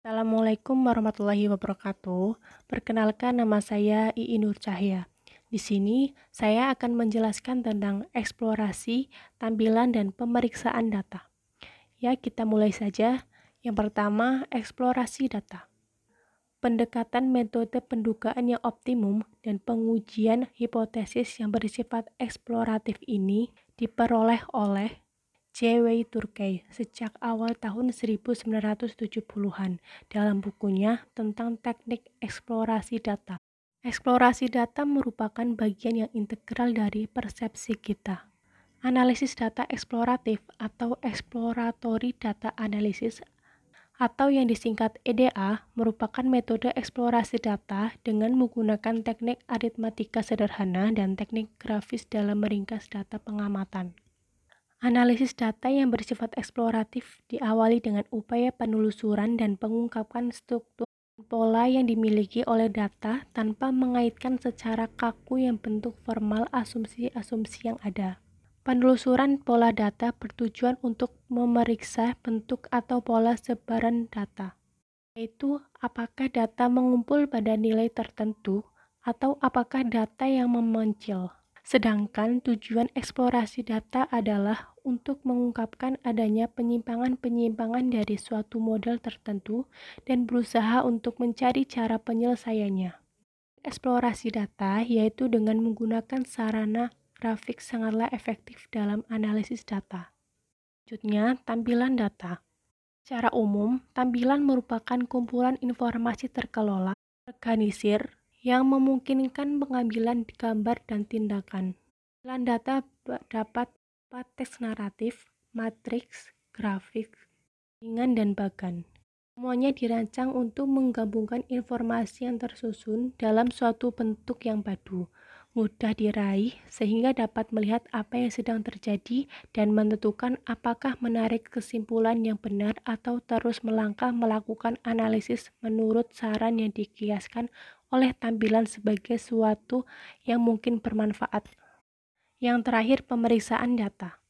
Assalamualaikum warahmatullahi wabarakatuh. Perkenalkan nama saya Ii Nur Cahya. Di sini saya akan menjelaskan tentang eksplorasi, tampilan, dan pemeriksaan data. Ya, kita mulai saja. Yang pertama, eksplorasi data. Pendekatan metode pendugaan yang optimum dan pengujian hipotesis yang bersifat eksploratif ini diperoleh oleh J.W. Turkey sejak awal tahun 1970-an dalam bukunya tentang teknik eksplorasi data. Eksplorasi data merupakan bagian yang integral dari persepsi kita. Analisis data eksploratif atau exploratory data analysis atau yang disingkat EDA merupakan metode eksplorasi data dengan menggunakan teknik aritmatika sederhana dan teknik grafis dalam meringkas data pengamatan. Analisis data yang bersifat eksploratif diawali dengan upaya penelusuran dan pengungkapan struktur pola yang dimiliki oleh data tanpa mengaitkan secara kaku yang bentuk formal asumsi-asumsi yang ada. Penelusuran pola data bertujuan untuk memeriksa bentuk atau pola sebaran data, yaitu apakah data mengumpul pada nilai tertentu atau apakah data yang memencil. Sedangkan tujuan eksplorasi data adalah untuk mengungkapkan adanya penyimpangan-penyimpangan dari suatu model tertentu dan berusaha untuk mencari cara penyelesaiannya. Eksplorasi data yaitu dengan menggunakan sarana grafik sangatlah efektif dalam analisis data. Selanjutnya, tampilan data. Secara umum, tampilan merupakan kumpulan informasi terkelola, organisir, yang memungkinkan pengambilan gambar dan tindakan. Tampilan data dapat teks naratif, matriks, grafik, ringan, dan bagan. Semuanya dirancang untuk menggabungkan informasi yang tersusun dalam suatu bentuk yang padu, mudah diraih, sehingga dapat melihat apa yang sedang terjadi dan menentukan apakah menarik kesimpulan yang benar atau terus melangkah melakukan analisis menurut saran yang dikiaskan oleh tampilan sebagai sesuatu yang mungkin bermanfaat. Yang terakhir, pemeriksaan data.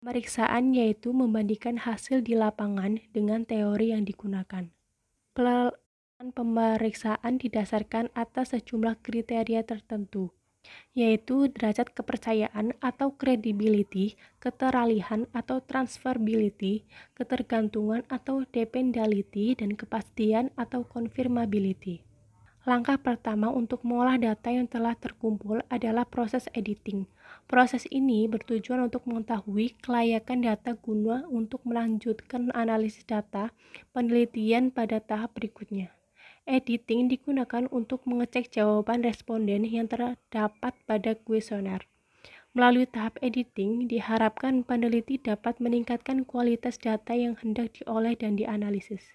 Pemeriksaan yaitu membandingkan hasil di lapangan dengan teori yang digunakan. Pelaksanaan pemeriksaan didasarkan atas sejumlah kriteria tertentu, yaitu derajat kepercayaan atau credibility, keteralihan atau transferability, ketergantungan atau dependability, dan kepastian atau confirmability. Langkah pertama untuk mengolah data yang telah terkumpul adalah proses editing. Proses ini bertujuan untuk mengetahui kelayakan data guna untuk melanjutkan analisis data penelitian pada tahap berikutnya. Editing digunakan untuk mengecek jawaban responden yang terdapat pada kuesioner. Melalui tahap editing, diharapkan peneliti dapat meningkatkan kualitas data yang hendak diolah dan dianalisis.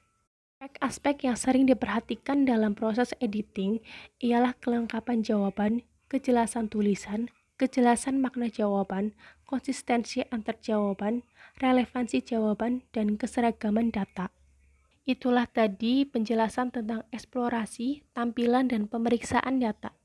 Aspek-aspek yang sering diperhatikan dalam proses editing ialah kelengkapan jawaban, kejelasan tulisan, kejelasan makna jawaban, konsistensi antar jawaban, relevansi jawaban, dan keseragaman data. Itulah tadi penjelasan tentang eksplorasi, tampilan, dan pemeriksaan data.